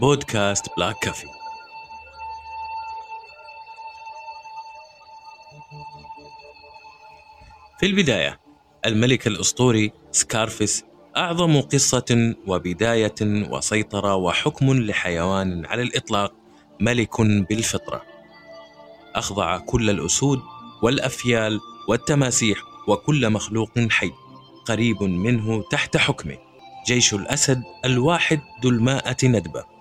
بودكاست Black Coffee. في البداية الملك الأسطوري سكارفيس أعظم قصة وبداية وسيطرة وحكم لحيوان على الإطلاق ملك بالفطرة. أخضع كل الأسود والأفيال والتماسيح وكل مخلوق حي قريب منه تحت حكمه. جيش الأسد الواحد ذو الماءة ندبة.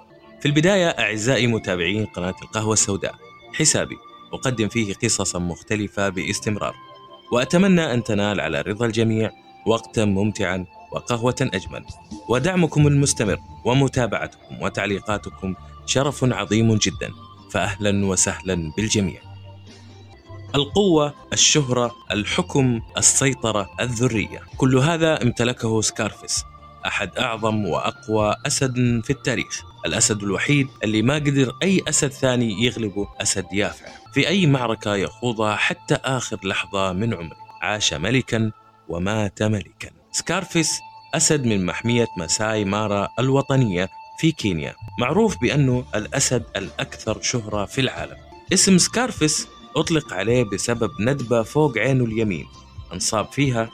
في البداية أعزائي متابعين قناة القهوة السوداء حسابي أقدم فيه قصصا مختلفة باستمرار وأتمنى أن تنال على رضا الجميع وقتا ممتعا وقهوة أجمل. ودعمكم المستمر ومتابعتكم وتعليقاتكم شرف عظيم جدا. فأهلا وسهلا بالجميع. القوة، الشهرة، الحكم، السيطرة، الذرية، كل هذا امتلكه سكارفيس، أحد أعظم وأقوى أسد في التاريخ، الأسد الوحيد اللي ما قدر أي أسد ثاني يغلبه أسد يافع، في أي معركة يخوضها حتى آخر لحظة من عمره، عاش ملكا ومات ملكا. سكارفيس أسد من محمية مساي مارا الوطنية في كينيا، معروف بأنه الأسد الأكثر شهرة في العالم. اسم سكارفيس أطلق عليه بسبب ندبة فوق عينه اليمين. انصاب فيها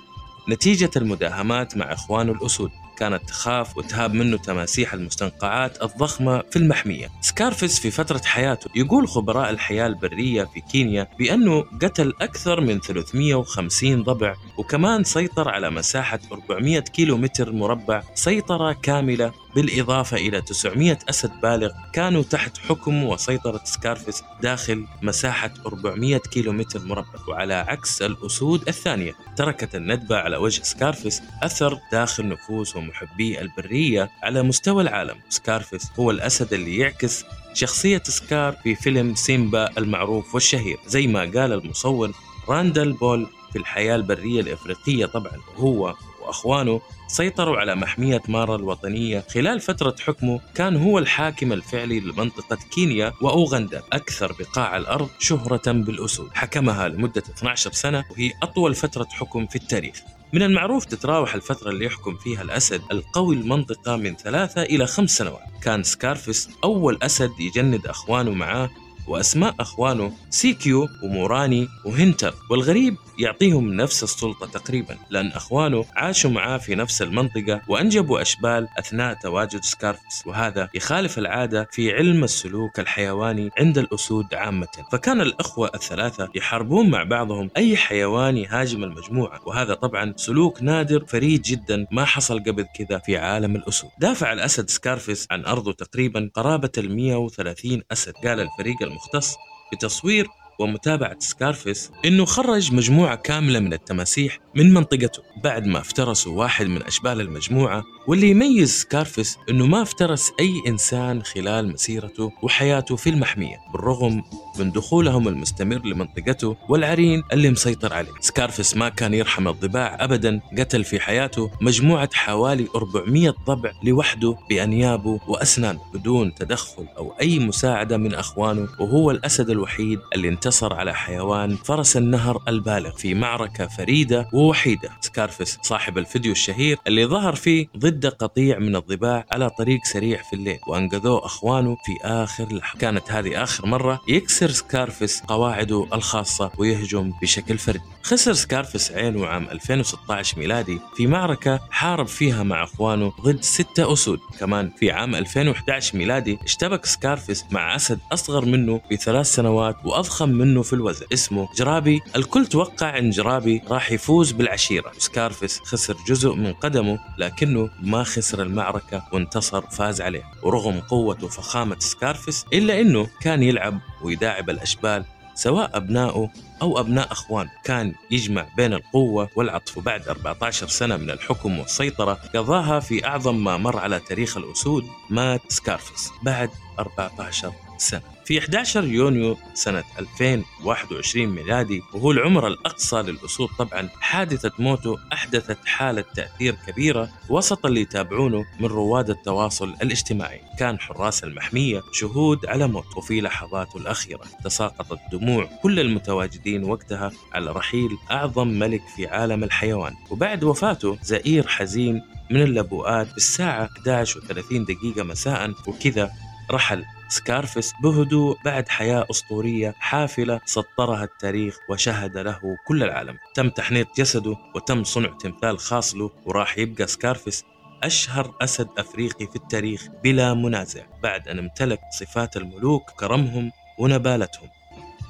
نتيجة المداهمات مع إخوانه الأسود. كانت تخاف وتهاب منه تماسيح المستنقعات الضخمة في المحمية. سكارفيس في فترة حياته يقول خبراء الحياة البرية في كينيا بأنه قتل أكثر من 350 ضبع وكمان سيطر على مساحة 400 كيلو متر مربع سيطرة كاملة بالإضافة إلى 900 أسد بالغ كانوا تحت حكم وسيطرة سكارفيس داخل مساحة 400 كيلومتر مربع وعلى عكس الأسود الثانية. تركت الندبة على وجه سكارفيس أثر داخل نفوس ومحبي البرية على مستوى العالم. سكارفيس هو الأسد اللي يعكس شخصية سكار في فيلم سيمبا المعروف والشهير. زي ما قال المصور راندل بول في الحياة البرية الإفريقية طبعا وهو وأخوانه سيطروا على محمية مارا الوطنية خلال فترة حكمه كان هو الحاكم الفعلي لمنطقة كينيا وأوغندا أكثر بقاع الأرض شهرة بالأسود. حكمها لمدة 12 سنة وهي أطول فترة حكم في التاريخ. من المعروف تتراوح الفترة اللي يحكم فيها الأسد القوي المنطقة من ثلاثة إلى خمس سنوات. كان سكارفيس أول أسد يجند أخوانه معاه وأسماء أخوانه سيكيو وموراني وهنتر والغريب يعطيهم نفس السلطة تقريبا لأن أخوانه عاشوا معاه في نفس المنطقة وأنجبوا أشبال أثناء تواجد سكارفس وهذا يخالف العادة في علم السلوك الحيواني عند الأسود عامة. فكان الأخوة الثلاثة يحاربون مع بعضهم أي حيوان يهاجم المجموعة وهذا طبعا سلوك نادر فريد جدا ما حصل قبل كذا في عالم الأسود. دافع الأسد سكارفس عن أرضه تقريبا قرابة ال 130 أسد قال الفريق المختص بتصوير ومتابعة سكارفيس إنه خرج مجموعة كاملة من التماسيح من منطقته بعد ما افترسوا واحد من أشبال المجموعة واللي يميز سكارفيس إنه ما افترس أي إنسان خلال مسيرته وحياته في المحمية بالرغم من دخولهم المستمر لمنطقته والعرين اللي مسيطر عليه. سكارفيس ما كان يرحم الضباع أبدا قتل في حياته مجموعة حوالي 400 ضبع لوحده بأنيابه وأسنانه بدون تدخل أو أي مساعدة من أخوانه وهو الأسد الوحيد اللي انتصر على حيوان فرس النهر البالغ في معركة فريدة ووحيدة. سكارفيس صاحب الفيديو الشهير اللي ظهر فيه ضد قطيع من الضباع على طريق سريع في الليل وأنقذوه أخوانه في آخر لحظة. كانت هذه آخر مرة يكسر سكارفيس قواعده الخاصة ويهجم بشكل فردي. خسر سكارفيس عينه عام 2016 ميلادي في معركة حارب فيها مع أخوانه ضد ستة أسود. كمان في عام 2011 ميلادي اشتبك سكارفيس مع أسد أصغر منه بثلاث سنوات وأضخم منه في الوزن اسمه جرابي. الكل توقع أن جرابي راح يفوز بالعشيرة. سكارفيس خسر جزء من قدمه لكنه ما خسر المعركة وانتصر فاز عليه ورغم قوة وفخامة سكارفيس إلا أنه كان يلعب ويداعب الأشبال سواء أبنائه أو أبناء أخوان كان يجمع بين القوة والعطف. وبعد 14 سنة من الحكم والسيطرة قضاها في أعظم ما مر على تاريخ الأسود مات سكارفيس بعد 14 سنة. في 11 يونيو سنة 2021 ميلادي وهو العمر الأقصى للأسود طبعا حادثة موته أحدثت حالة تأثير كبيرة وسط اللي يتابعونه من رواد التواصل الاجتماعي. كان حراس المحمية شهود على موت وفي لحظاته الأخيرة تساقطت دموع كل المتواجدين وقتها على رحيل أعظم ملك في عالم الحيوان. وبعد وفاته زئير حزين من اللبوءات بالساعة 11 و30 دقيقة مساء وكذا رحل سكارفس بهدوء بعد حياة أسطورية حافلة سطرها التاريخ وشهد له كل العالم. تم تحنيط جسده وتم صنع تمثال خاص له وراح يبقى سكارفس أشهر أسد أفريقي في التاريخ بلا منازع بعد أن امتلك صفات الملوك كرمهم ونبالتهم.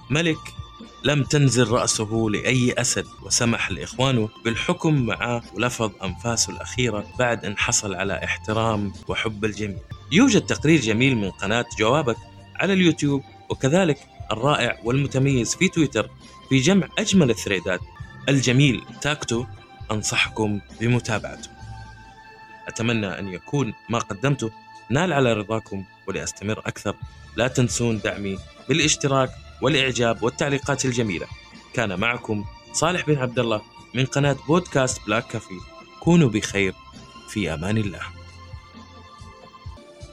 ملك لم تنزل رأسه لأي أسد وسمح لإخوانه بالحكم معه ولفظ أنفاسه الأخيرة بعد أن حصل على احترام وحب الجميع. يوجد تقرير جميل من قناة جوابك على اليوتيوب وكذلك الرائع والمتميز في تويتر في جمع أجمل الثريدات. الجميل تاكتو أنصحكم بمتابعته. أتمنى أن يكون ما قدمته نال على رضاكم ولأستمر أكثر. لا تنسون دعمي بالاشتراك والإعجاب والتعليقات الجميلة. كان معكم صالح بن عبد الله من قناة بودكاست Black Coffee. كونوا بخير في أمان الله.